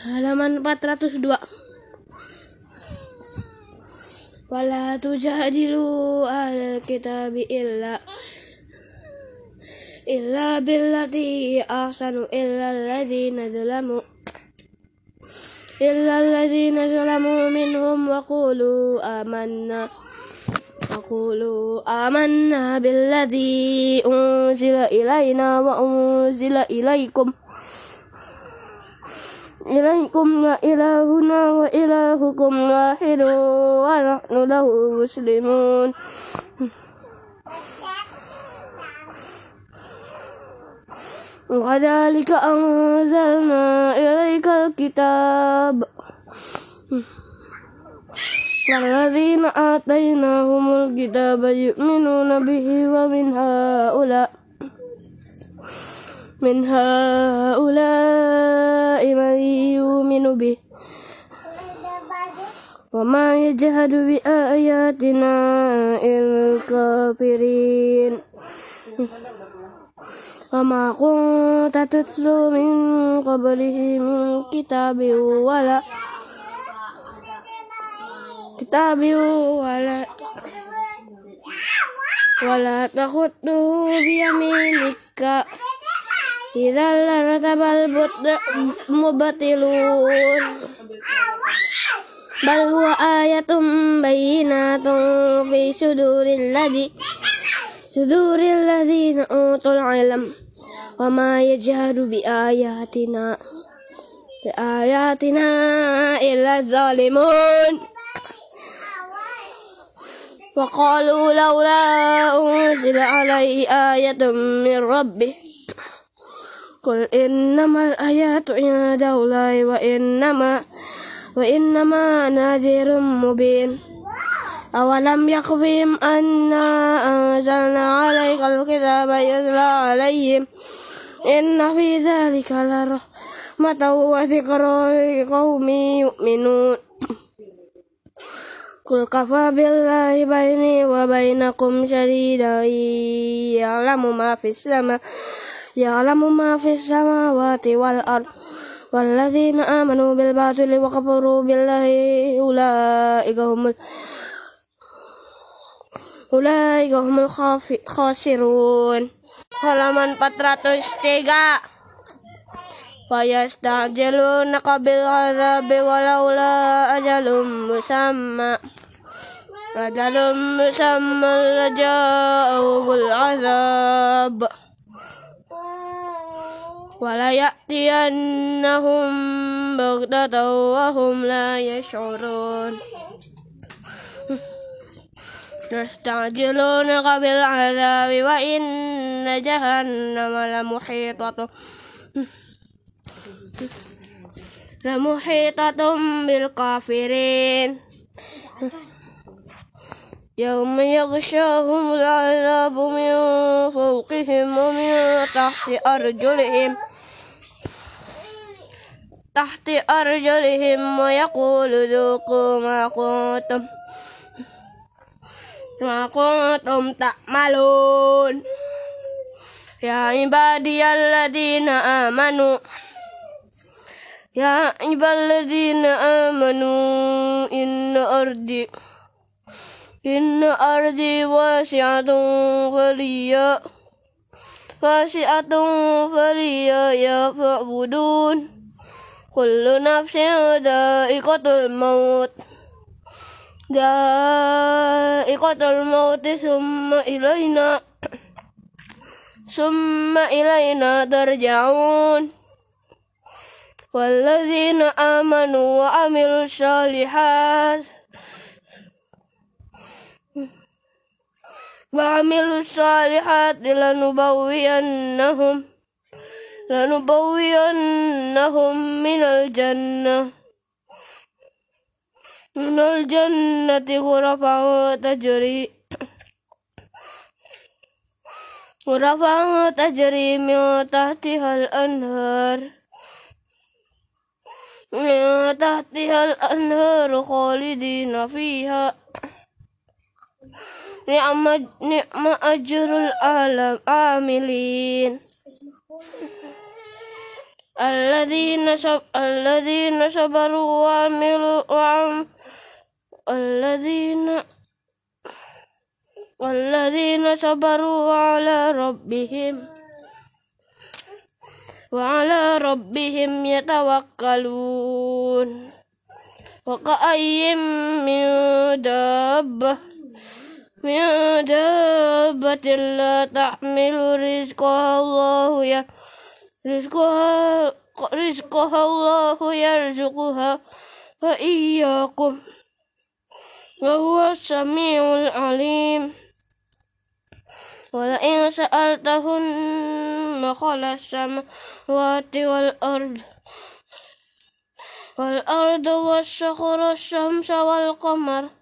halaman 402 wala tujadilu ahlal kitabi illa illa billati ahsanu illa alladhina zalamu illa alladhina zalamu minhum wa qulu amanna wa qulu amanna billadhi unzila ilayna wa unzila ilaykum. إليكم وإلهنا وإلهكم واحد ونحن له مسلمون. وكذلك أنزلنا إليك الكتاب. والذين آتيناهم الكتاب يؤمنون به ومن هؤلاء من هؤلاء من يؤمن به. وما يجهد بآياتنا إلا الكافرين. وما كنت تتلو من قبله من كتاب ولا كتاب ولا ولا تخطه بيمينك. إذا لارتب المبطلون بل هو آية بينات في صدور الذي صدور الذين أوتوا العلم. وما يجهد بآياتنا بآياتنا إلا الظالمون. وقالوا لولا أنزل عليه آية من ربه قل إنما الآيات عند الله وإنما وإنما نذير مبين. أولم يكفهم أنا أنزلنا عليك الكتاب يتلى عليهم. إن في ذلك لرحمة وذكرى لقوم يؤمنون. قل كفى بالله بيني وبينكم شهيدا يعلم ما في السماء يعلم ما في السماوات والأرض والذين آمنوا بالباطل وكفروا بالله أولئك هم أولئك هم الخاسرون halaman 403 ويستعجلونك بالعذاب ولولا أجل مسمى. أجل مسمى لجاءهم العذاب. وليأتينهم بغتة وهم لا يشعرون يستعجلونك بالعذاب وإن جهنم لمحيطة لمحيطة بالكافرين يوم يغشاهم العذاب من فوقهم ومن تحت أرجلهم تحت أرجلهم ويقول ذوقوا ما كنتم ما كنتم تعملون. يا عبادي الذين آمنوا يا عباد الذين آمنوا إن أرضي إن أرضي واسعة فليا واسعة فليا فاعبدون كل نفس ذائقة الموت ذائقة الموت ثم إلينا ثم إلينا ترجعون والذين آمنوا وعملوا الصالحات وعملوا الصالحات لنبوئنهم لنبوئنهم من الجنة. من الجنة غرفا تجري غرفا تجري من تحتها الأنهار. من تحتها الأنهار خالدين فيها. نعم نعم أجر العاملين. الذين صب الذين صبروا وعملوا وعم الذين والذين صبروا على ربهم وعلى ربهم يتوكلون. وكأي من دابة من دابة لا تحمل رزقها الله يا رزقها رزقها الله يرزقها وإياكم وهو السميع العليم. ولئن سألتهم خلق السماوات والأرض والأرض والشخر الشمس والقمر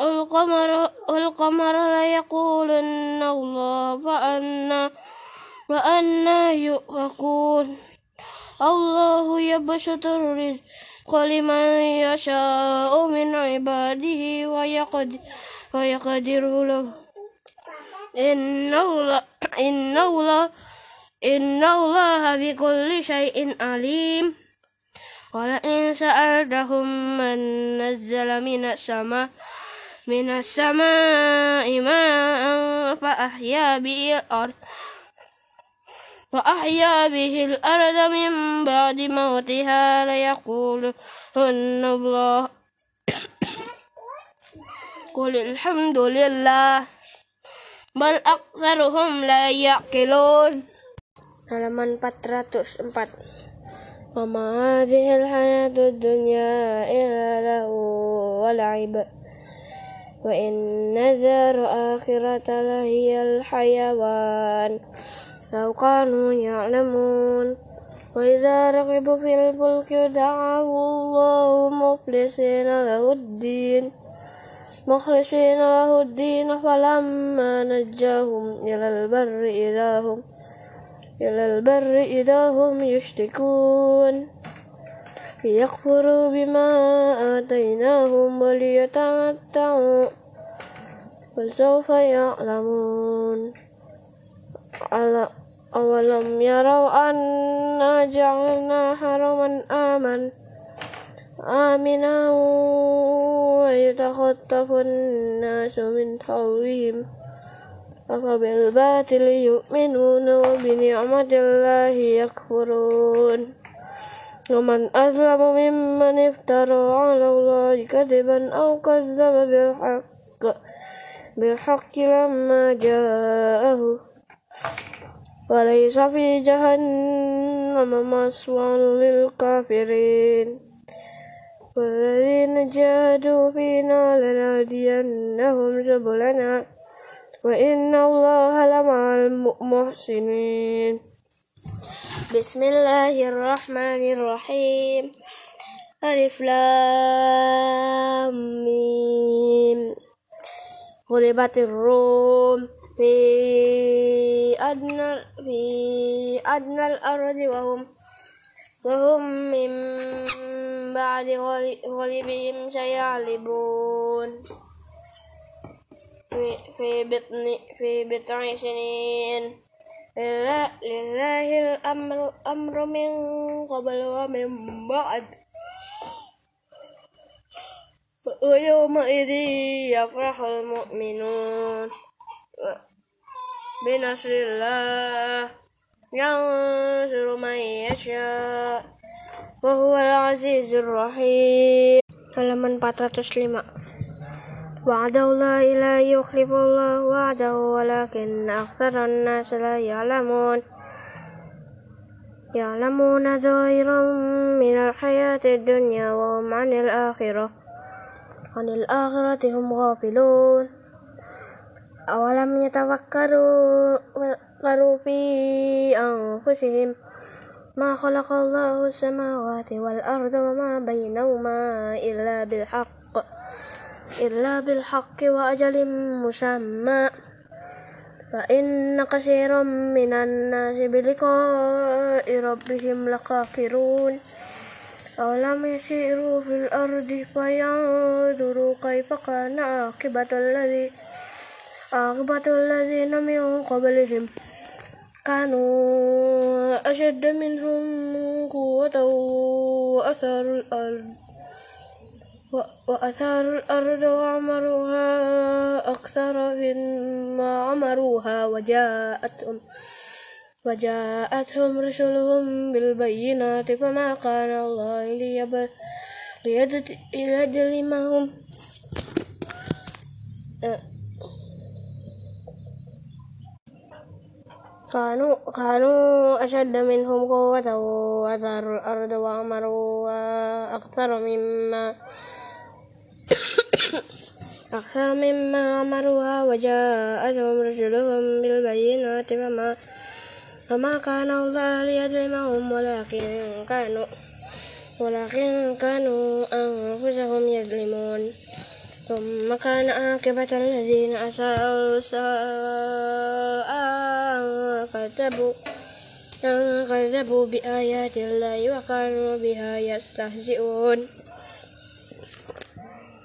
القمر والقمر ليقولن الله فأنا وأنا يؤفكون. الله يبسط الرزق لمن يشاء من عباده ويقدر, ويقدر له. إن الله إن الله إن الله بكل شيء عليم. ولئن سألتهم من نزل من السماء من السماء ماء فأحيا به الأرض وأحيا به الأرض من بعد موتها ليقولن الله قل الحمد لله بل أكثرهم لا يعقلون halaman 404 وما هذه الحياة الدنيا إلا له ولعب وإن الدار آخرة لهي الحيوان. لو كانوا يعلمون. وإذا رغبوا في الفلك دعوا الله مخلصين له الدين. مخلصين له الدين فلما نجاهم إلى البر إذا هم إلى البر إذا هم يشركون ليكفروا بما آتيناهم وليتمتعوا فسوف يعلمون أولم يروا أنا جعلنا حرما آمن آمنا ويتخطف الناس من حولهم أفبالباطل يؤمنون وبنعمة الله يكفرون ومن أظلم ممن افترى على الله كذبا أو كذب بالحق بالحق لما جاءه. وليس في جهنم مسوى للكافرين. والذين جاهدوا فينا لنهدينهم سبلنا وإن الله لمع المحسنين. بسم الله الرحمن الرحيم ألف لام ميم غلبت الروم في أدنى في أدنى الأرض وهم وهم من بعد غلبهم سيغلبون في بطن في بضع سنين لله الأمر أمر من قبل ومن بعد ويومئذ يفرح المؤمنون بنصر الله ينصر من يشاء وهو العزيز الرحيم halaman 405 وعده الله لا يخلف الله وعده ولكن أكثر الناس لا يعلمون. يعلمون ظاهرا من الحياة الدنيا وهم عن الآخرة. عن الآخرة هم غافلون. أولم يتفكروا في أنفسهم؟ ما خلق الله السماوات والأرض وما بينهما إلا بالحق. إلا بالحق وأجل مسمى فإن كثيرا من الناس بلقاء ربهم لكافرون أولم يسيروا في الأرض فينظروا كيف كان عاقبة الذي عاقبة الذين من قبلهم كانوا أشد منهم قوة وأثاروا الأرض وأثاروا الأرض وعمروها أكثر مما عمروها وجاءتهم وجاءتهم رسلهم بالبينات فما كان الله ليظلمهم كانوا كانوا أشد منهم قوة وأثاروا الأرض وأمروها أكثر مما أكثر مما أمروها وجاءتهم رسلهم بالبينات فما فما كان الله ليظلمهم ولكن كانوا ولكن كانوا أنفسهم يظلمون. ثم كان عاقبة الذين أساءوا الساء كذبوا أن كذبوا بآيات الله وكانوا بها يستهزئون.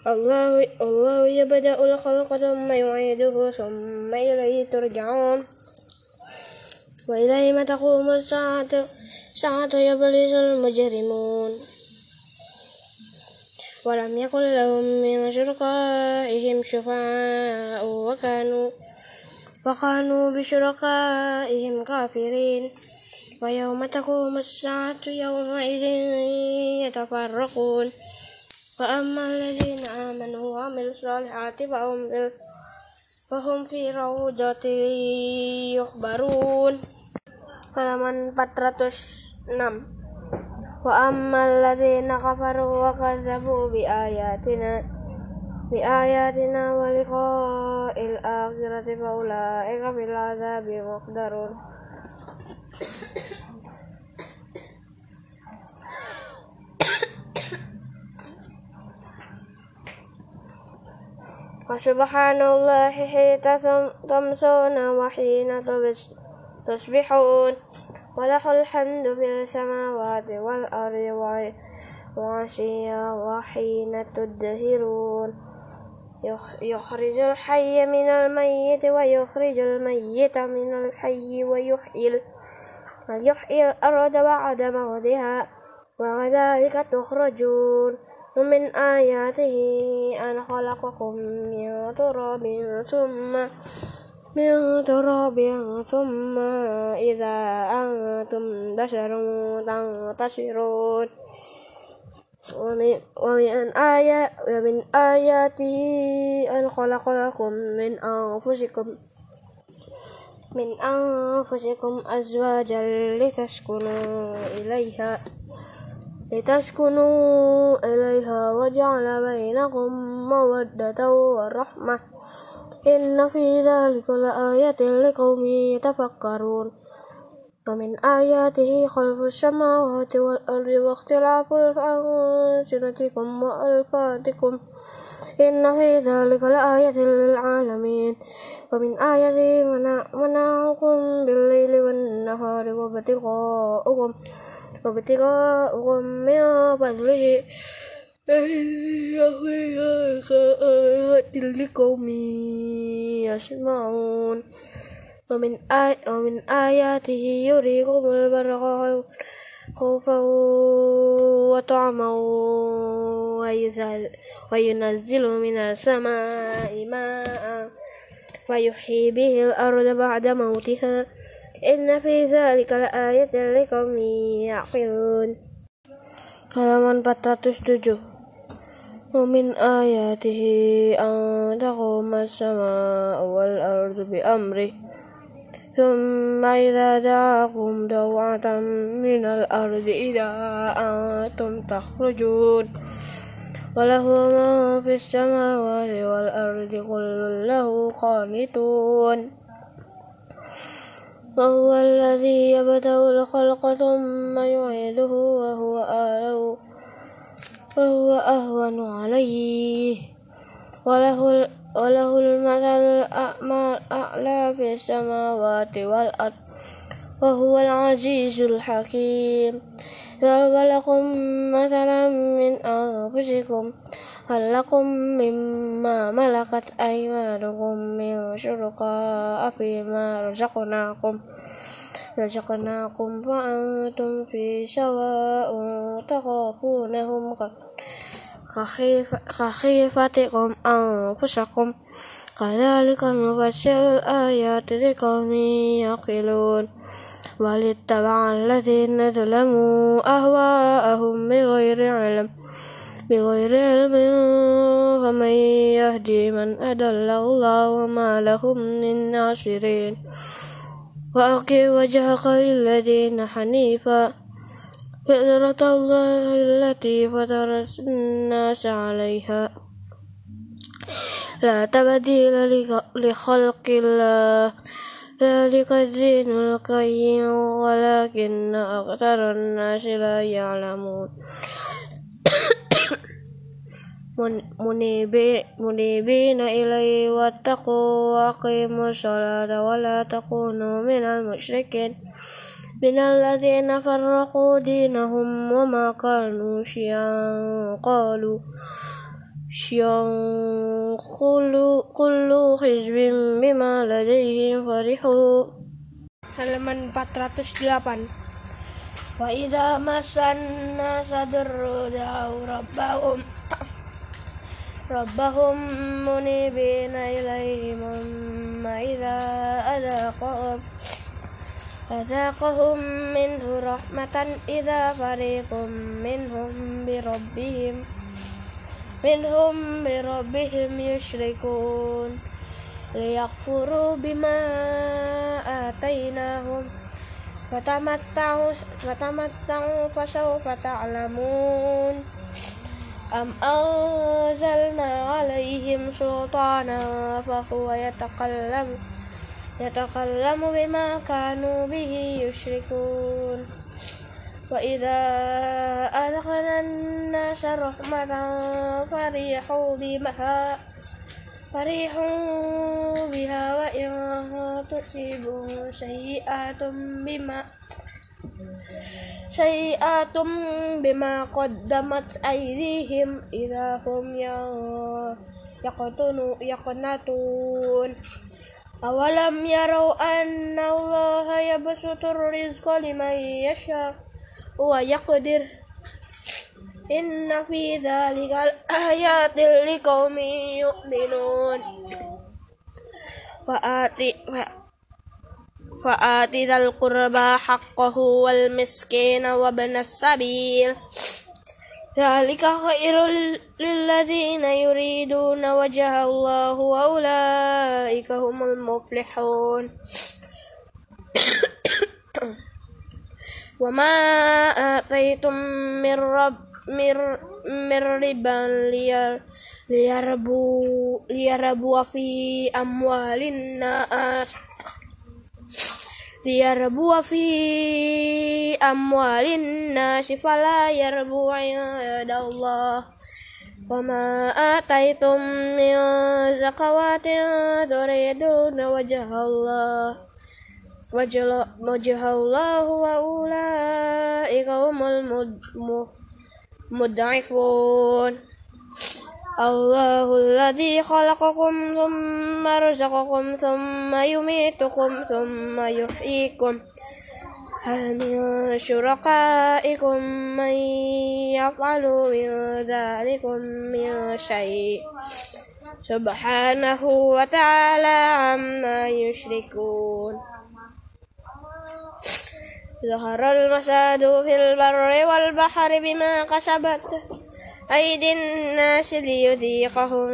الله الله يبدأ الخلق ثم يعيده ثم إليه ترجعون. وإليه ما تقوم الساعة ساعة يبلس المجرمون. ولم يكن لهم من شركائهم شفعاء وكانوا وكانوا بشركائهم كافرين. ويوم تقوم الساعة يومئذ يتفرقون. فأما الذين آمنوا وعملوا الصالحات فهم في فهم في روضة يخبرون. halaman 406 وأما الذين كفروا وكذبوا بآياتنا بآياتنا ولقاء الآخرة فأولئك في العذاب محضرون وسبحان الله حين تمسون وحين تصبحون وله الحمد في السماوات والأرض وعشيا وحين تدهرون. يخرج الحي من الميت ويخرج الميت من الحي ويحيي ويحيي الأرض بعد موتها. وكذلك تخرجون. ومن آياته أن خلقكم من تراب ثم من تراب ثم إذا أنتم بشر تنتشرون ومن, آيات ومن آياته أن خلق لكم من أنفسكم من أنفسكم أزواجا لتسكنوا إليها. لتسكنوا إليها وجعل بينكم مودة ورحمة. إن في ذلك لآية لقوم يتفكرون. ومن آياته خلق السماوات والأرض واختلاف ألسنتكم وألفاتكم. إن في ذلك لآية للعالمين. ومن آياته منعكم بالليل والنهار وابتغاؤكم. وابتغاؤكم من فضله لقوم يسمعون ومن, آي ومن آياته يريكم البرق خوفا وطعما وينزل من السماء ماء فيحيي به الأرض بعد موتها إن في ذلك لآية لقوم يعقلون halaman 407 ومن آياته أن تقوم السماء والأرض بأمره ثم إذا دعاكم دوعة من الأرض إذا أنتم تخرجون وله ما في السماوات والأرض كل له قانتون وهو الذي يبدأ الخلق ثم يعيده وهو أهله فهو أهون عليه. وله, وله المثل الأعلى في السماوات والأرض وهو العزيز الحكيم. ضرب لكم مثلا من أنفسكم هل لكم مما ملكت أيمانكم من شركاء فيما رزقناكم. رزقناكم فأنتم في سواء تخافونهم. كخيفتكم أنفسكم. كذلك نفسر الآيات لقوم يعقلون ولاتبع الذين ظلموا أهواءهم بغير علم. بغير علم فمن يهدي من أدل الله وما لهم من ناصرين. وأقم وجهك للذين حنيفا. فطرة الله التي فطر الناس عليها. لا تبديل لخلق الله. ذلك الدين القيم ولكن أكثر الناس لا يعلمون. منيبين إليه واتقوا وأقيموا الصلاة ولا تكونوا من المشركين من الذين فرقوا دينهم وما كانوا شيعا قالوا شيعا كل حزب بما لديهم فرحوا halaman 408 وإذا مس الناس ضر دعوا ربهم ربهم منيبين إليه ثم إذا أذاقهم أذاقهم منه رحمة إذا فريق منهم بربهم منهم بربهم يشركون ليكفروا بما آتيناهم فتمتعوا فتمتعوا فسوف تعلمون أم أنزلنا عليهم سلطانا فهو يتكلم يتكلم بما كانوا به يشركون. وإذا أذقنا الناس رحمة فريحوا بها فريحوا بها وإن تصيبهم سيئات بما سيئات بما قدمت أيديهم إذا هم يقنطون. أولم يروا أن الله يبسط الرزق لمن يشاء ويقدر؟ إن في ذلك الآيات لقوم يؤمنون. فآتي فآت ذا القربى حقه والمسكين وابن السبيل. ذلك خير للذين يريدون وجه الله وأولئك هم المفلحون. وما آتيتم من رب من ربا ليربو ليربو في أموال الناس. ليربو في أموال الناس فلا يربو عند الله وما آتيتم من زكوات تريدون وجه الله وجه الله وأولئك هم المضعفون الله الذي خلقكم ثم رزقكم ثم يميتكم ثم يحييكم هل من شركائكم من يفعل من ذلكم من شيء سبحانه وتعالى عما يشركون ظهر المساد في البر والبحر بما كسبت أيدي الناس ليذيقهم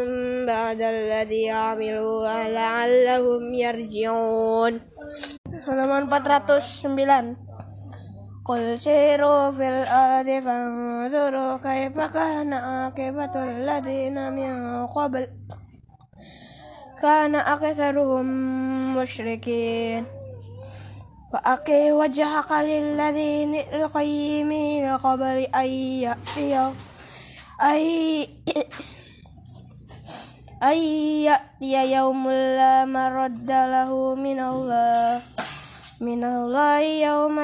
بعد الذي عملوا لعلهم يرجعون. Halaman 409 قل سيروا في الأرض فانظروا كيف كان عاقبة الذين من قبل. كان أكثرهم مشركين. فأقي وجهك للذين القيمين قبل أن يأتي أي أن يأتي يوم لا مرد له من الله من الله يوم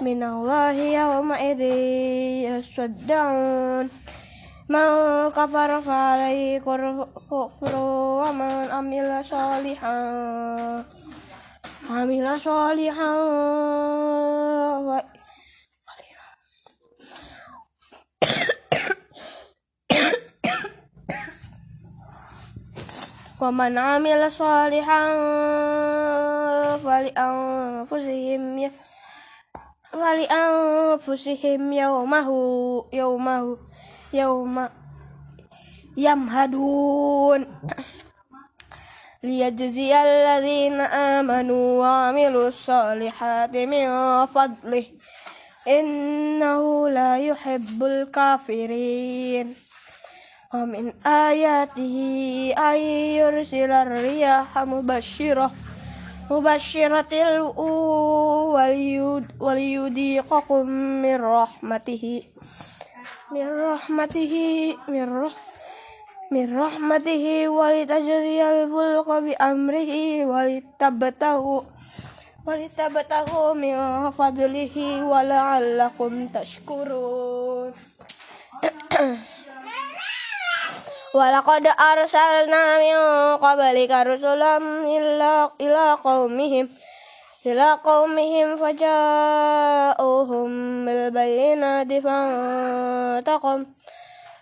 من الله يومئذ يصدعون من كفر فعليه كفر ومن عمل صالحا عمل صالحا ومن عمل صالحا فلأنفسهم فلأنفسهم يومه يومه يوم يمهدون. ليجزي الذين آمنوا وعملوا الصالحات من فضله إنه لا يحب الكافرين. ومن آياته أن يرسل الرياح مبشرة مبشرة وليذيقكم من رحمته من رحمته من رحمته من رحمته ولتجري الفلك بأمره ولتبتغوا ولتبتغوا من فضله ولعلكم تشكرون ولقد أرسلنا من قبلك رسلا إلى قومهم إلى قومهم فجاءوهم بالبينات فانتقم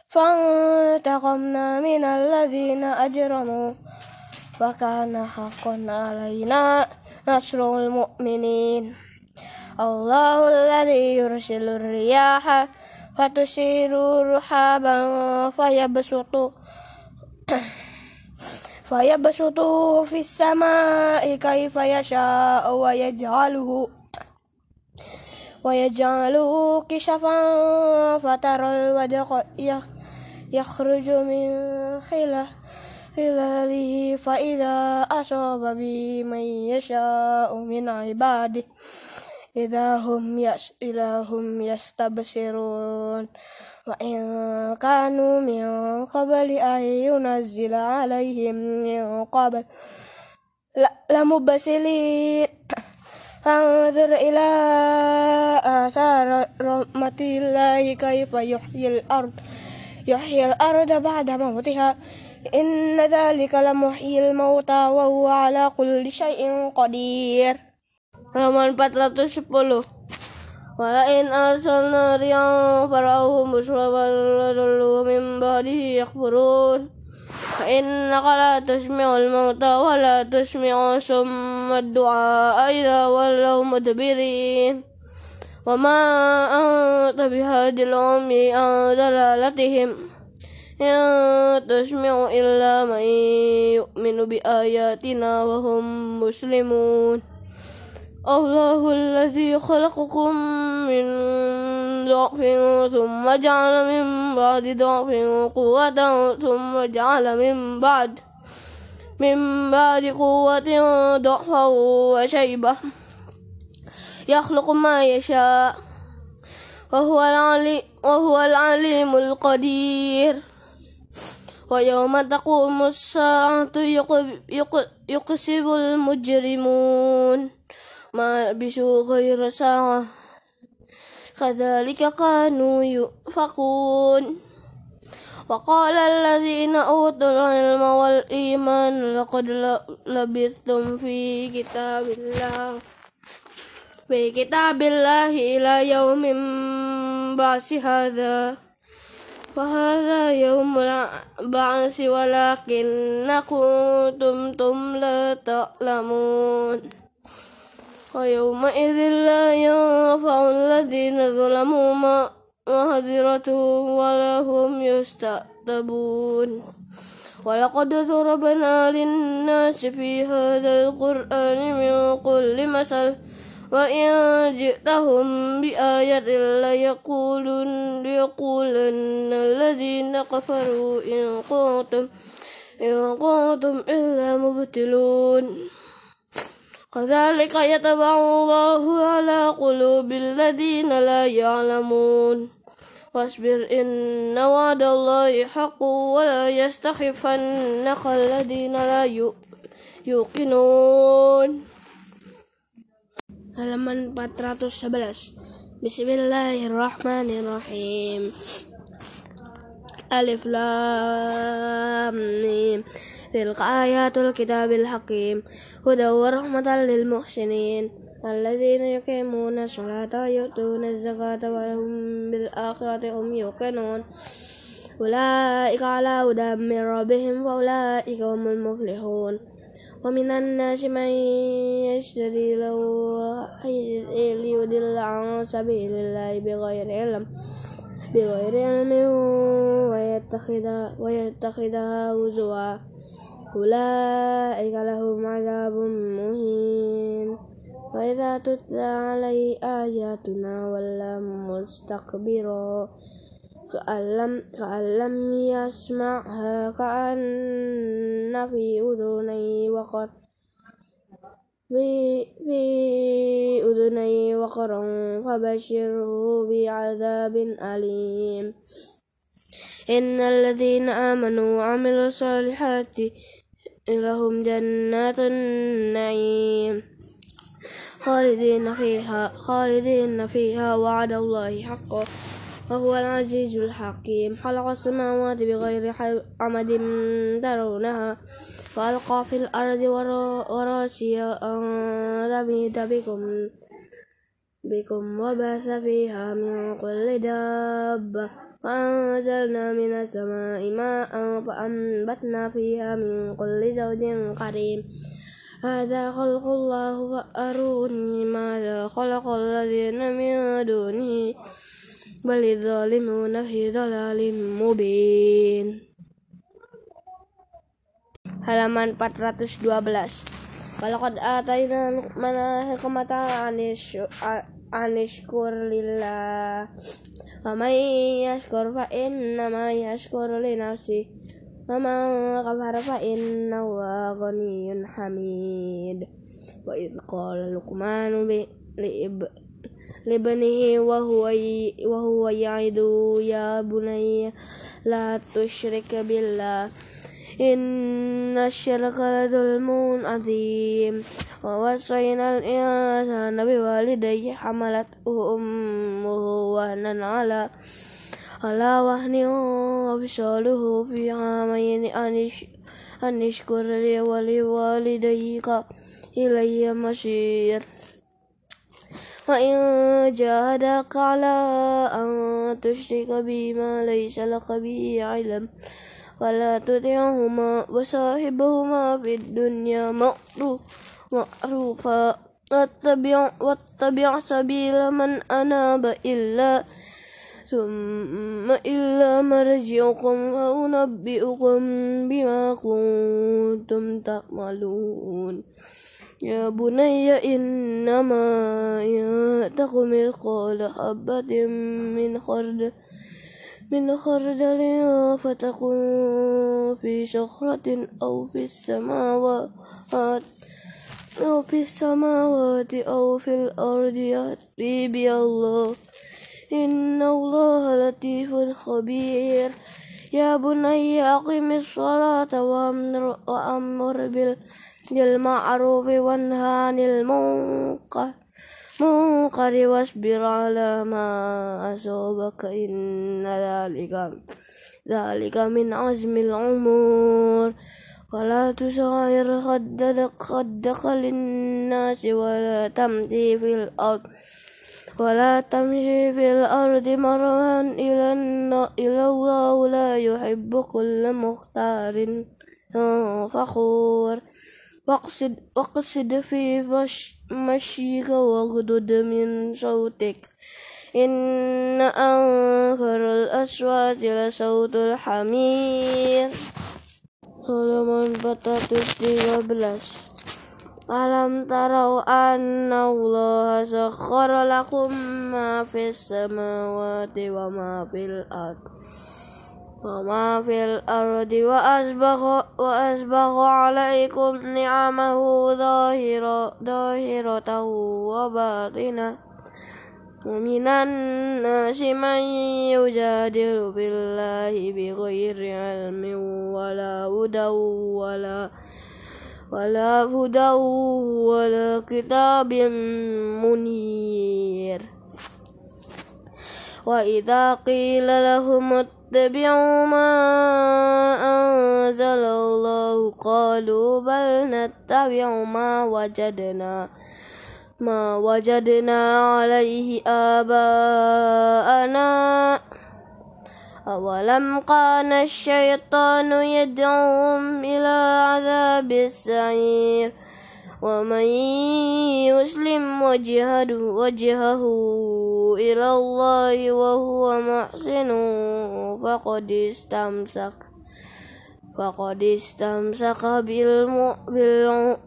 فانتقمنا من الذين أجرموا وكان حقا علينا نصر المؤمنين الله الذي يرسل الرياح فتسير رحابا فيبسط فيبسطه في السماء كيف يشاء ويجعله ويجعله كشفا فترى الودق يخرج من خلاله فإذا أصاب به من يشاء من عباده إذا هم يس إذا هم يستبصرون وإن كانوا من قبل أن ينزل عليهم من قبل لمبسلين فانظر إلى آثار رحمة الله كيف يحيي الأرض يحيي الأرض بعد موتها. إن ذلك لمحيي الموتى وهو على كل شيء قدير. Halaman 410 Walain arsalna riyang farauhu musraban ladullu min ba'dihi yakfurun Fa innaka la tusmi'ul mauta wa la tusmi'u summa du'a idha wallaw mudbirin Wa ma anta bihadil umi an dalalatihim In tusmi'u illa man yu'minu الله الذي خلقكم من ضعف ثم جعل من بعد ضعف قوة ثم جعل من بعد من بعد قوة ضعفا وشيبة يخلق ما يشاء وهو العلي وهو العليم القدير ويوم تقوم الساعة يقسم المجرمون ما لبثوا غير ساعة كذلك كانوا يؤفكون وقال الذين أوتوا العلم والإيمان لقد لبثتم في كتاب الله في كتاب الله إلى يوم بعث هذا فهذا يوم البعث ولكنكم كنتم لا تعلمون ويومئذ لا ينفع الذين ظلموا معذرتهم ولا هم يستعتبون. ولقد ضربنا للناس في هذا القرآن من كل مثل وإن جئتهم بآية ليقولن ليقولن الذين كفروا إن كنتم إن كنتم إلا مبتلون. كذلك يتبع الله على قلوب الذين لا يعلمون. واصبر إن وعد الله حق ولا يستخفنك الذين لا يوقنون. Halaman 411 Bismillahirrahmanirrahim. ألف لام ميم تلك آيات الكتاب الحكيم هدى ورحمة للمحسنين. الذين يقيمون الصلاة ويؤتون الزكاة وهم بالآخرة هم يوقنون. أولئك على هدى من ربهم وأولئك هم المفلحون. ومن الناس من يشتري له ليضل عن سبيل الله بغير علم بغير علم ويتخذها ويتخذها هزوا. أولئك لهم عذاب مهين. وإذا تتلى عليه آياتنا ولا مستكبرا كأن لم, كأن لم يسمعها كأن في أذنيه وقر في, في أذنيه وقرا فبشره بعذاب أليم. إن الذين آمنوا وعملوا الصالحات لهم جنات النعيم. خالدين فيها خالدين فيها وعد الله حقا. وهو العزيز الحكيم. خلق السماوات بغير عمد ترونها وألقى في الأرض وراسي أن تميد بكم بكم وبث فيها من كل دابة. وأنزلنا من السماء ماء فأنبتنا فيها من كل زوج كريم هذا خلق الله فأروني ماذا خلق الذين من دونه بل الظالمون في ضلال مبين halaman 412 Walaqad atayna luqmana hikmata anishkur lillah ومن يشكر فإنما يشكر لنفسه ومن غفر فإن الله غني حميد وإذ قال لقمان لإب لابنه وهو وهو يعد يا بني لا تشرك بالله إن الشرك لظلم عظيم ووصينا الإنسان بوالديه حملته أمه وهنا على على وهن وفصاله في عامين. أن اشكر لي ولوالديك إلي مصير. وإن جاهداك على أن تشرك بي ما ليس لك به علم. ولا تطعهما وصاحبهما في الدنيا معروفا واتبع, واتبع سبيل من أناب إلا ثم إلا مرجعكم فأنبئكم بما كنتم تعملون. يا بني إنما يأتك مثقال حبة من خردل. من خردل فتكون في صخرة أو في السماوات أو في السماوات أو في الأرض يأتي بها الله. إن الله لطيف خبير. يا بني أقم الصلاة وأمر, وأمر بالمعروف وانهى عن المنكر. منكر واصبر على ما أصابك إن ذلك ذلك من عزم الأمور. ولا تصغر خدك خدك للناس ولا تمشي في الأرض ولا تمشي في الأرض مروا إلى إلى الله لا يحب كل مختار فخور. واقصد واقصد في مش مشيك واغدد من صوتك. إن أنكر الأصوات لصوت الحمير. سليمان بطاطس بلاش ألم تروا أن الله سخر لكم ما في السماوات وما في الأرض؟ وما في الأرض وأسبغ, وأسبغ عليكم نعمه ظاهرة, ظاهرة وباطنة ومن الناس من يجادل في الله بغير علم ولا هدى ولا ولا هدى ولا كتاب منير وإذا قيل لهم اتبعوا ما أنزل الله. قالوا بل نتبع ما وجدنا ما وجدنا عليه آباءنا. أولم كان الشيطان يدعوهم إلى عذاب السعير؟ ومن يسلم وجهه, وجهه إلى الله وهو محسن فقد استمسك فقد استمسك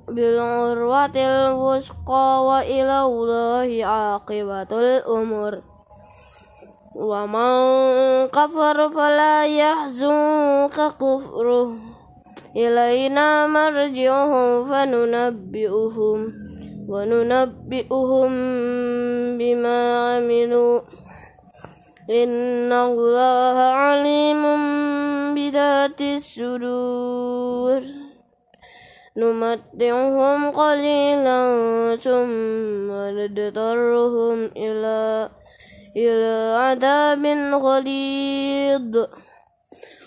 بالعروة الوثقى وإلى الله عاقبة الأمور ومن كفر فلا يحزنك كفره إلينا مرجعهم فننبئهم وننبئهم بما عملوا. إن الله عليم بذات الصدور. نمتعهم قليلا ثم نضطرهم إلى إلى عذاب غليظ.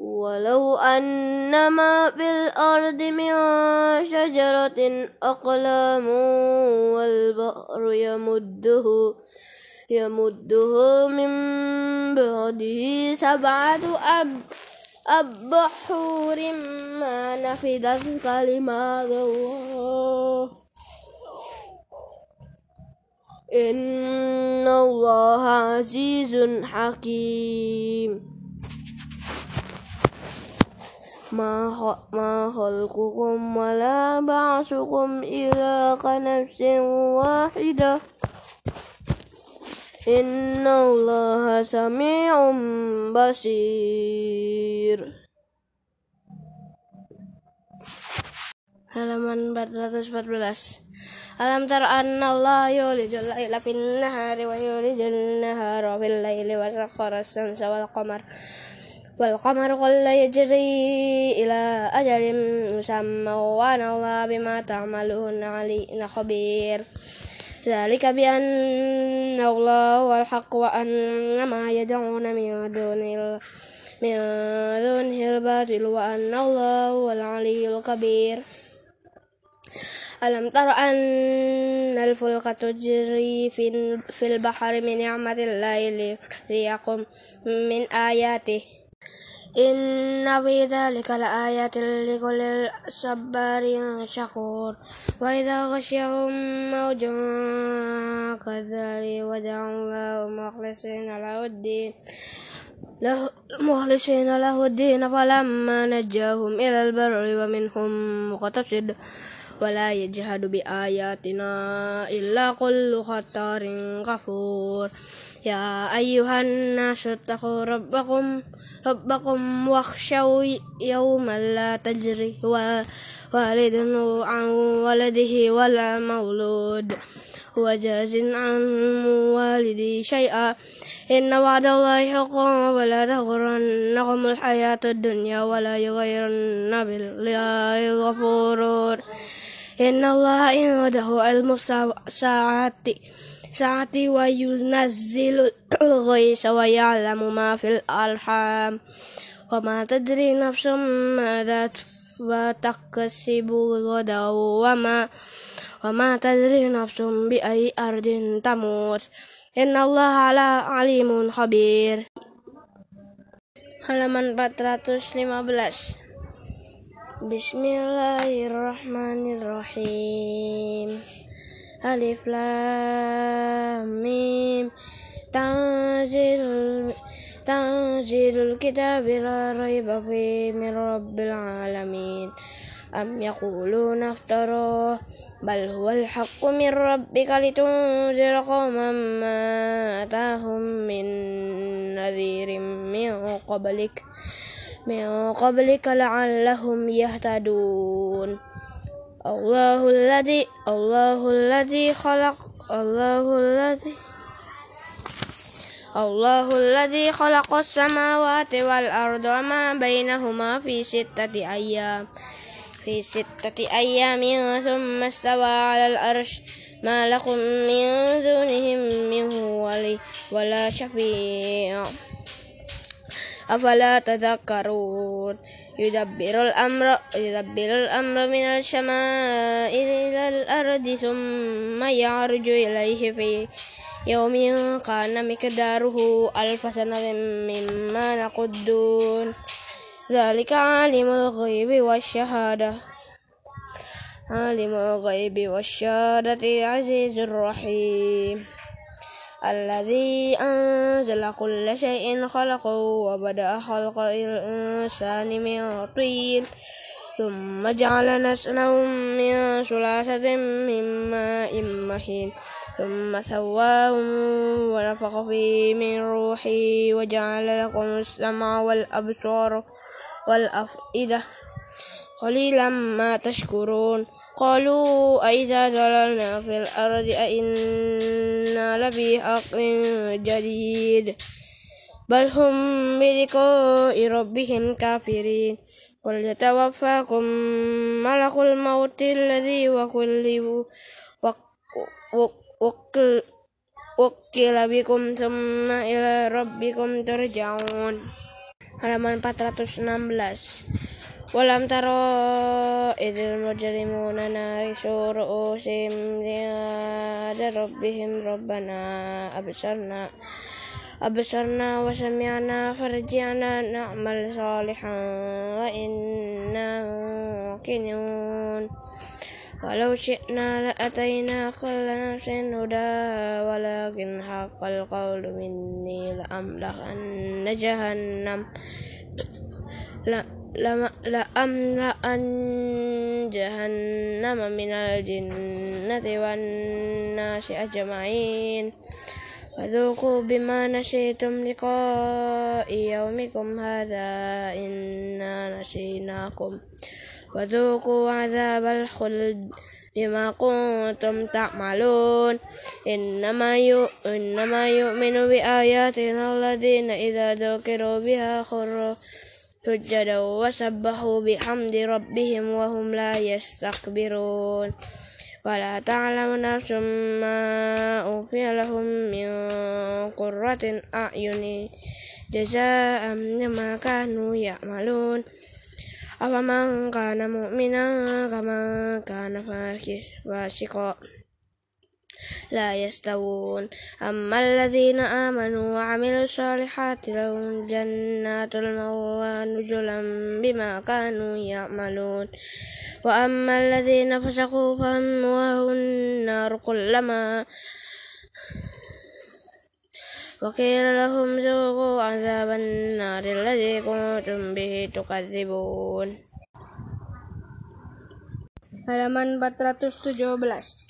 ولو أن ما في الأرض من شجرة أقلام والبحر يمده يمده من بعده سبعة أب أبحور ما نفدت كلمات الله. إن الله عزيز حكيم. ما ما خلقكم ولا بعثكم إلا كنفس واحدة إن الله سميع بصير halaman 414 Alam tara anna Allah yulijul laila fin nahari wa yulijul nahara fil laili wa sakhara as-samsa wal qamar والقمر قل يجري إلى أجل مسمى وأنا الله بما تعملون علي خبير. ذلك بأن الله هو الحق وأن ما يدعون من دون من دونه الباطل وأن الله هو العلي الكبير. ألم تر أن الفلك تجري في البحر من نعمة الله ليقم من آياته؟ إن في ذلك لآيات لكل صبار شكور وإذا غشيهم موج كالذلك ودعوا الله مخلصين له الدين له مخلصين له الدين فلما نجاهم إلى البر ومنهم مقتصد ولا يجهد بآياتنا إلا كل خطار كفور يا أيها الناس اتقوا ربكم ربكم واخشوا يوما لا تجري والد عن ولده ولا مولود. وجاز عن والدي شيئا. إن وعد الله حق ولا تغرنكم الحياة الدنيا ولا يغيرن بالله غفور. إن الله عنده علم الساعة ساعتي وينزل الغيث ويعلم ما في الأرحام. وما تدري نفس ماذا وتكسب غدا وما وما تدري نفس بأي أرض تموت. إن الله على عليم خبير. halaman 415 Bismillahirrahmanirrahim ألف لام ميم. تنزيل تنزيل الكتاب لا ريب فيه من رب العالمين. أم يقولون افتراه بل هو الحق من ربك لتنذر قوما ما أتاهم من نذير من قبلك. من قبلك لعلهم يهتدون. الله الذي الله الذي خلق الله الذي الله الذي خلق السماوات والأرض وما بينهما في ستة أيام في ستة أيام ثم استوى على الأرش ما لكم من دونهم من ولي ولا شفيع. أفلا تذكرون؟ يدبر الأمر يدبر الأمر من السماء إلى الأرض ثم يعرج إليه في يوم كان مقداره ألف سنة مما نقدون. ذلك عالم الغيب والشهادة. عالم الغيب والشهادة العزيز الرحيم. الذي أنزل كل شيء خلقه وبدأ خلق الإنسان من طين ثم جعل نسله من سلاسة من ماء مهين ثم سواه ونفخ فيه من روحه وجعل لكم السمع والأبصار والأفئدة قليلا ما تشكرون. قالوا أئذا ضللنا في الأرض أئنا لفي حق جديد بل هم بلقاء ربهم كافرين قل يتوفاكم ملك الموت الذي وكل وكل وكل بكم ثم إلى ربكم ترجعون halaman 416 walam taro idil mujrimuna narisur usim liada rabbihim rabbana. Absarna absarna wa sami'na farji'na na'mal salihan wa inna kinun walau syi'na la'atayna kullana sinuda walakin haqqal qawlu minni la'amlah najahan jahannam لأملأن جهنم من الجنة والناس أجمعين. فذوقوا بما نسيتم لقاء يومكم هذا إنا نسيناكم وذوقوا عذاب الخلد بما كنتم تعملون. إنما إنما يؤمن بآياتنا الذين إذا ذكروا بها خروا سجدا وسبحوا بحمد ربهم وهم لا يستكبرون. ولا تعلم نفس ما أوفي لهم من قرة أعين جزاء بما كانوا يعملون. أفمن كان مؤمنا كمن كان فاسقا. لا يستوون. أما الذين آمنوا وعملوا الصالحات لهم جنات المأوى نزلا بما كانوا يعملون. وأما الذين فسقوا فهم النار كلما وقيل لهم ذوقوا عذاب النار الذي كنتم به تكذبون. halaman 417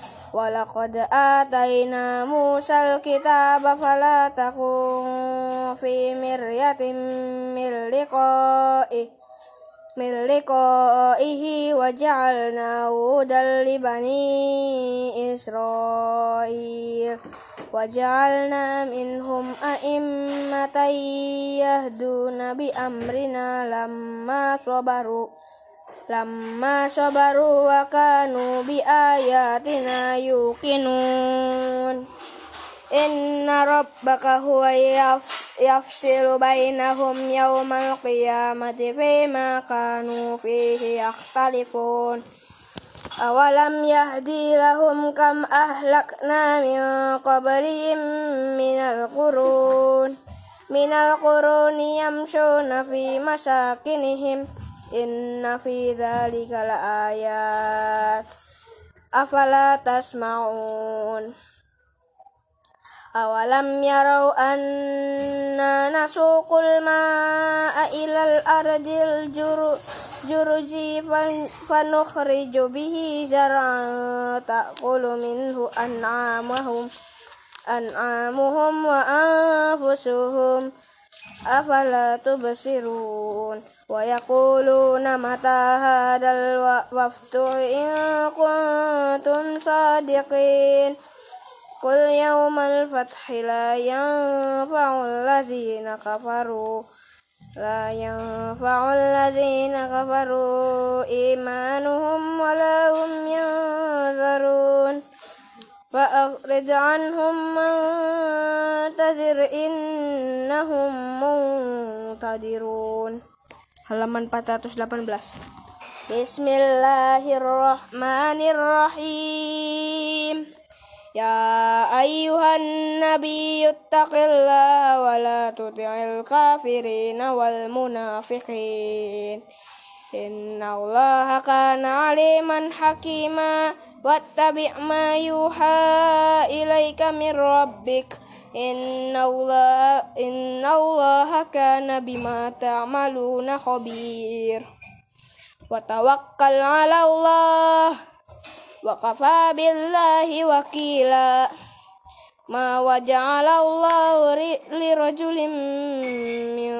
ولقد آتينا موسى الكتاب فلا تكن في مرية من لقائه من لقائه وجعلناه هدى لبني إسرائيل وجعلنا منهم أئمة يهدون بأمرنا لما صبروا لما صبروا وكانوا بآياتنا يوقنون. إن ربك هو يفصل بينهم يوم القيامة فيما كانوا فيه يختلفون. أولم يهدي لهم كم أهلكنا من قبلهم من القرون من القرون يمشون في مساكنهم. إن في ذلك لآيات أفلا تسمعون أولم يروا أنا نسوق الماء إلى الأرض الجرج فنخرج به زرعا تأكل منه أنعامهم أنعامهم وأنفسهم أفلا تبصرون ويقولون متى هذا الوقت إن كنتم صادقين قل يوم الفتح لا ينفع الذين كفروا لا ينفع الذين كفروا إيمانهم ولا هم ينذرون فأخرج عنهم منتظر إنهم منتظرون halaman 418 Bismillahirrahmanirrahim. يا أيها النبي اتق الله ولا تطع الكافرين والمنافقين إن الله كان عليما حكيما واتبع ما يوحى إليك من ربك إن الله, إن الله كان بما تعملون خبير وتوكل على الله وكفى بالله وكيلا ما وجعل الله لرجل من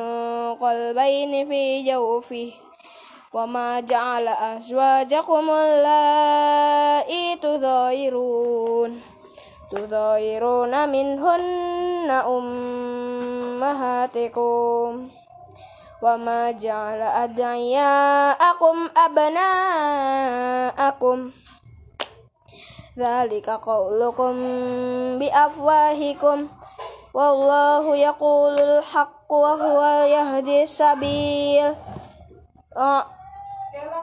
قلبين في جوفه وما جعل أزواجكم اللائي تظاهرون تظاهرون منهن أمهاتكم وما جعل أدعياءكم أبناءكم ذلك قولكم بأفواهكم والله يقول الحق وهو يهدي السبيل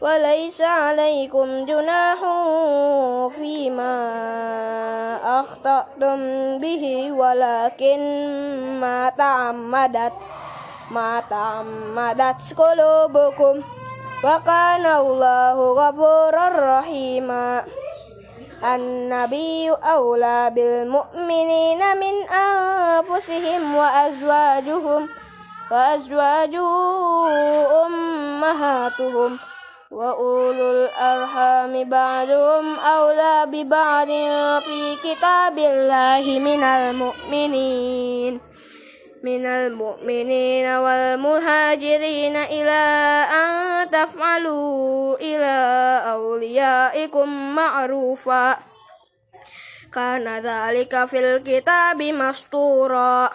وليس عليكم جناح فيما أخطأتم به ولكن ما تعمدت ما تعمدت قلوبكم. وكان الله غفورا رحيما. النبي أولى بالمؤمنين من أنفسهم وأزواجهم وأزواجه أمهاتهم. وأولو الأرحام بعضهم أولى ببعض في كتاب الله من المؤمنين من المؤمنين والمهاجرين إلى أن تفعلوا إلى أوليائكم معروفا كان ذلك في الكتاب مسطورا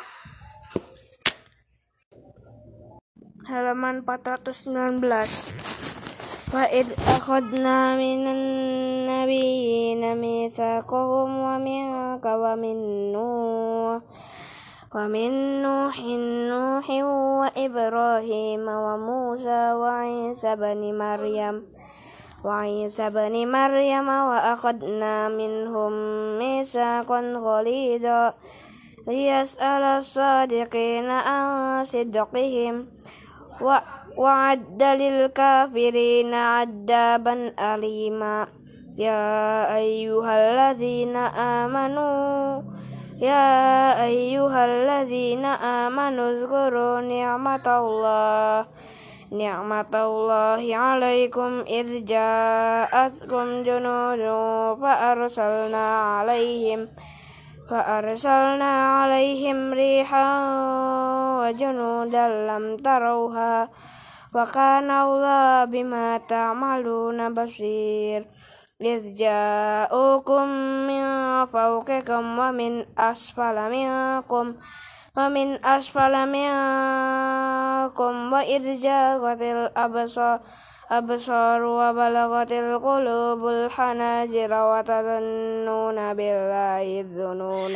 halaman 419 وإذ أخذنا من النبيين ميثاقهم ومنك ومن نوح ومن نوح نوح وإبراهيم وموسى وعيسى بن مريم وعيسى بن مريم وأخذنا منهم ميثاقا غليظا ليسأل الصادقين عن صدقهم وعد للكافرين عذابا أليما يا أيها الذين آمنوا يا أيها الذين آمنوا اذكروا نعمة الله نعمة الله عليكم إذ جاءتكم جنود فأرسلنا عليهم فأرسلنا عليهم ريحا وجنودا لم تروها وكان الله بما تعملون بصير إذ جاءوكم من فوقكم ومن أسفل منكم ومن أسفل منكم وإذ زاغت الأبصار أبصار وبلغت القلوب الحناجر وتظنون بالله الظنون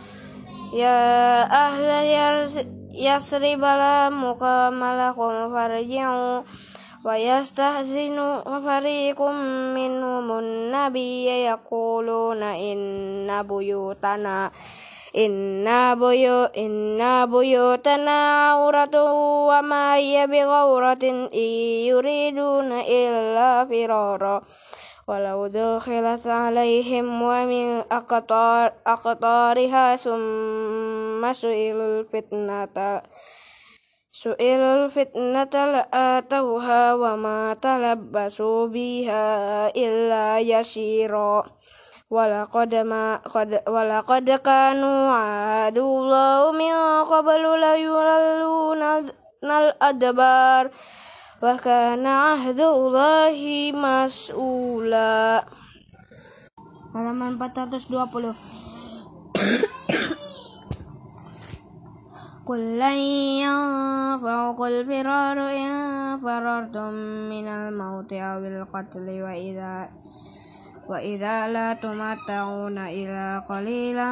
يا أهل يثرب لا مقام لكم فارجعوا ويستهزن فريق منهم النبي يقولون إن بيوتنا إن بيو إن بيوتنا عورة وما هي بغورة إن يريدون إلا فرارا ولو دخلت عليهم ومن أقطار أقطارها ثم سئلوا الفتنة سئلوا الفتنة لآتوها وما تلبسوا بها إلا يسيرا. ولقد ما قد ولقد كانوا عادوا الله من قبل ليولون الأدبار. وكان عهد الله مسؤولا halaman 420 قل لن ينفعكم الفرار إن فررتم من الموت أو القتل وإذا وإذا لا تمتعون إلا قليلا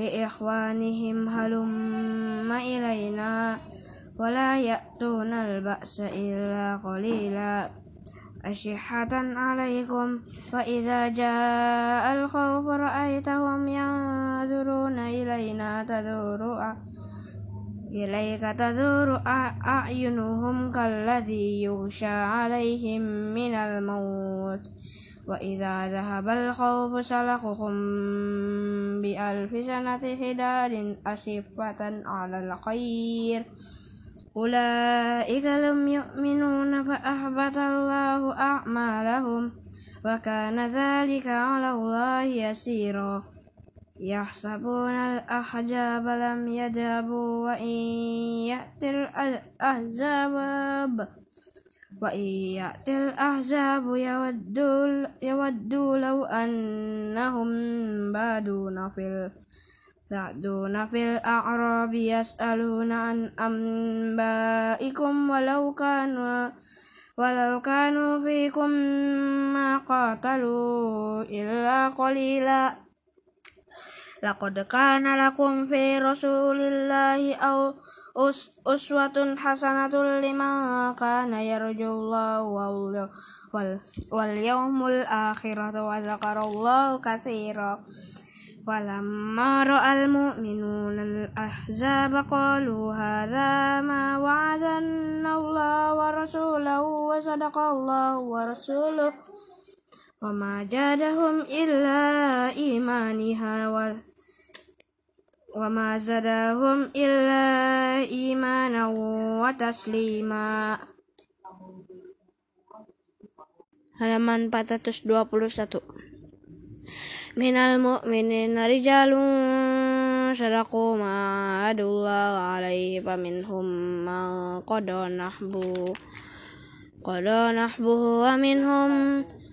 لإخوانهم هلم إلينا ولا يأتون البأس إلا قليلا. أشحة عليكم وإذا جاء الخوف رأيتهم ينظرون إلينا تدور إليك تدور أعينهم كالذي يغشى عليهم من الموت. وإذا ذهب الخوف سلخهم بألف سنة حداد أصفة على الخير أولئك لم يؤمنون فأحبط الله أعمالهم وكان ذلك على الله يسيرا يحسبون الأحجاب لم يذهبوا وإن يأتي الأحزاب وإن يأتي الأحزاب يودوا, لو أنهم بادون في يعدون في الأعراب يسألون عن أنبائكم ولو كانوا ولو كانوا فيكم ما قاتلوا إلا قليلا لقد كان لكم في رسول الله أو أسوة حسنة لمن كان يرجو الله واليوم الآخرة وذكر الله كثيرا. ولما رأى المؤمنون الأحزاب قالوا هذا ما وعدنا الله ورسوله وصدق الله ورسوله وما جادهم إلا إيمانها وما زادهم إلا إيمانا وتسليما halaman 421 minal mu'minina rijalun sadaqu ma adullah alaihi faminhum man qada nahbu qada nahbuhu wa minhum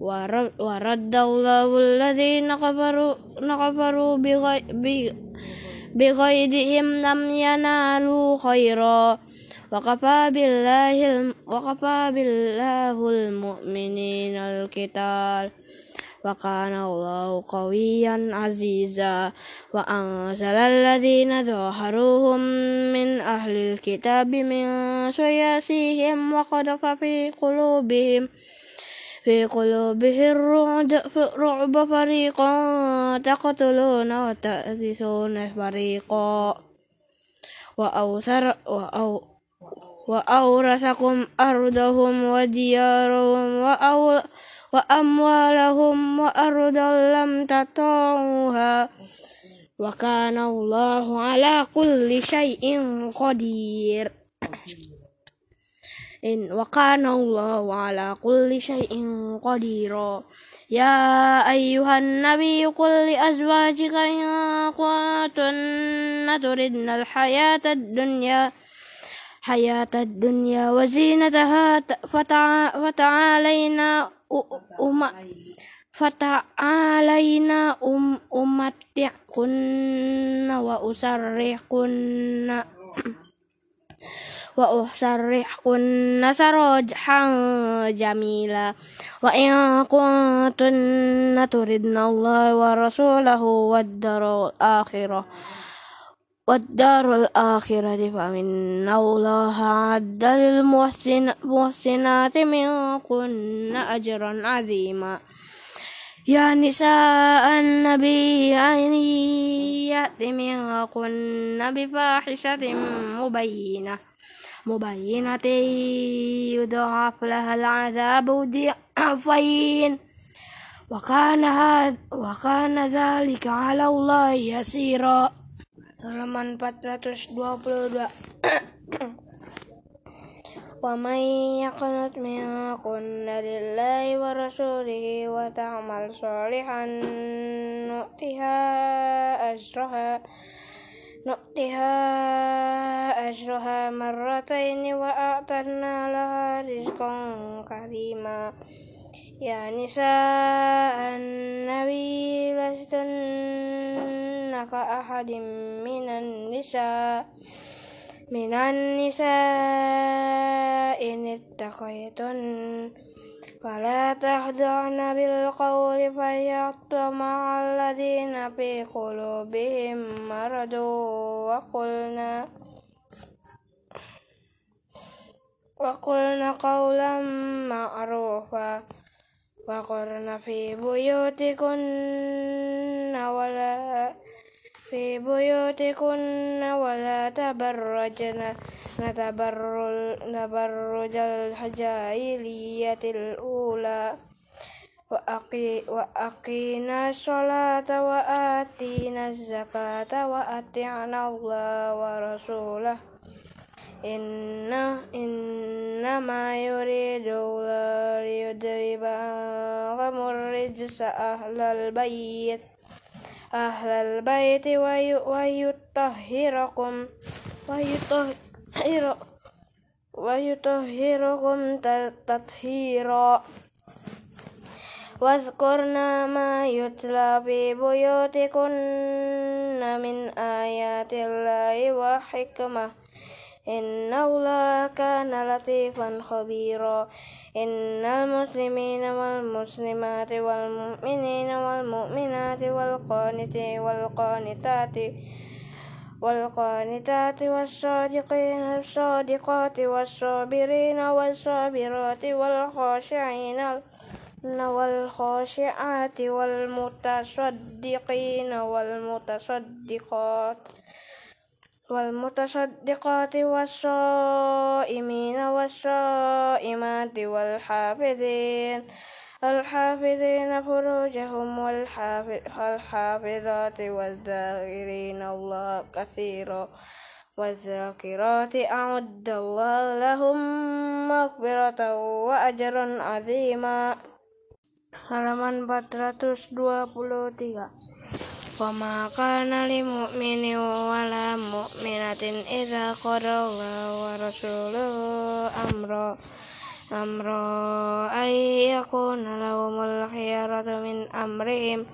ورد الله الذين كفروا كفروا بغيظهم لم ينالوا خيرا. وكفى بالله وكفى بالله المؤمنين القتال. وكان الله قويا عزيزا. وأنزل الذين ظاهروهم من أهل الكتاب من سياسيهم وقذف في قلوبهم. في قلوبهم الرعب فريقا تقتلون وتأذسون فريقا. وأوثر وأو وأورثكم أرضهم وديارهم وأموالهم وأرضا لم تطعوها. وكان الله على كل شيء قدير. إن وكان الله على كل شيء قديرا يا أيها النبي قل لأزواجك إن كنتن تردن الحياة الدنيا حياة الدنيا وزينتها فتعالينا أم فتعالينا أم أمتعكن وأسرحكن وأسرحكن سراجا جميلا. وإن كنتن تردن الله ورسوله والدار الآخرة والدار الآخرة فإن الله أعد للمحسنات منكن أجرا عظيما. يا نساء النبي أن يأت منكن بفاحشة مبينة. مبينة يضاعف لها العذاب ضعفين وكان هذا وكان ذلك على الله يسيرا. halaman 422 ومن يقنط منكن لله ورسوله وتعمل صالحا نؤتها أجرها. نؤتها أجرها مرتين وأعتدنا لها رزقا كريما. يا نساء النبي لستن كأحد من النساء من النساء إن اتقيتن. فلا تخضعن بالقول فيطمع الذين في قلوبهم مرض وقلنا وقلنا قولا معروفا وقرن في بيوتكن ولا في بيوتكن ولا تبرجن. تبرج الجاهلية الأولى. وأقي وأقينا الصلاة وآتينا الزكاة وأطعنا الله ورسوله. إن إنما يريد الله ليذهب عنكم الرجس أهل البيت. أهل البيت ويطهركم ويطهر ويطهركم تطهيرا. واذكرن ما يتلى في بيوتكن من آيات الله وحكمة. إن الله كان لطيفا خبيرا إن المسلمين والمسلمات والمؤمنين والمؤمنات والقانتين والقانتات والقانتات والصادقين الصادقات والصابرين والصابرات والخاشعين والخاشعات والمتصدقين والمتصدقات والمتصدقات والصائمين والصائمات والحافظين الحافظين فروجهم والحافظات والذاكرين الله كثيرا والذاكرات أعد الله لهم مغفرة وأجرا عظيما. halaman 423 وما كان لمؤمن ولا مؤمنة إذا قضى الله ورسوله أمرا أمرا أن يكون لهم الخيرة من أمرهم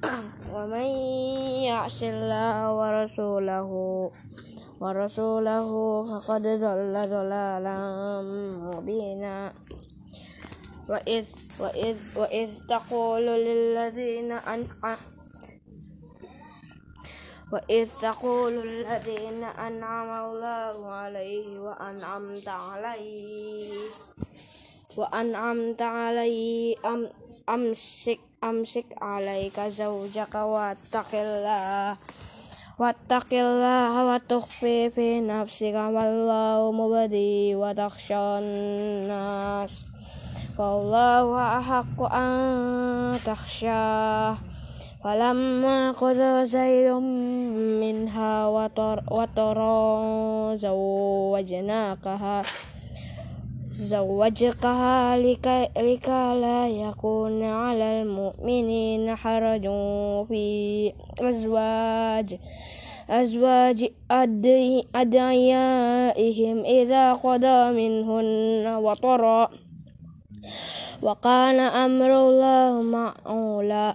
ومن يعص الله ورسوله ورسوله فقد ضل ضلالا مبينا. وإذ, وإذ, وإذ تقول للذين أنعم وإذ تقول الذين أنعم الله عليه وأنعمت عليه وأنعمت عليه أم أمسك أمسك عليك زوجك واتق الله واتق الله وتخفي في نفسك والله مبدي وتخشى الناس. فالله أحق أن تخشاه. فلما قضى زيد منها وطرا زوجناكها زوجكها لكي, لكي لا يكون على المؤمنين حرج في أزواج أزواج أدعيائهم إذا قضى منهن وطرا. وكان أمر الله معولا.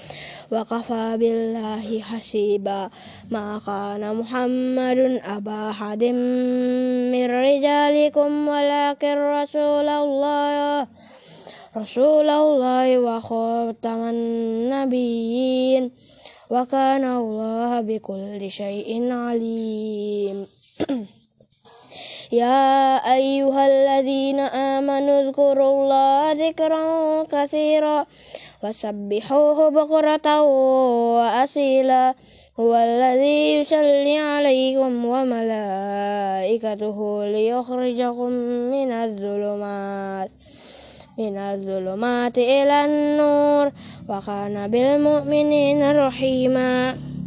وكفى بالله حسيبا ما كان محمد أبا أحد من رجالكم ولكن رسول الله رسول الله وخاتم النبيين وكان الله بكل شيء عليم. يا أيها الذين آمنوا اذكروا الله ذكرا كثيرا. وسبحوه بكرة وأصيلا. هو الذي يصلي عليكم وملائكته ليخرجكم من الظلمات من الظلمات إلى النور. وكان بالمؤمنين رحيما.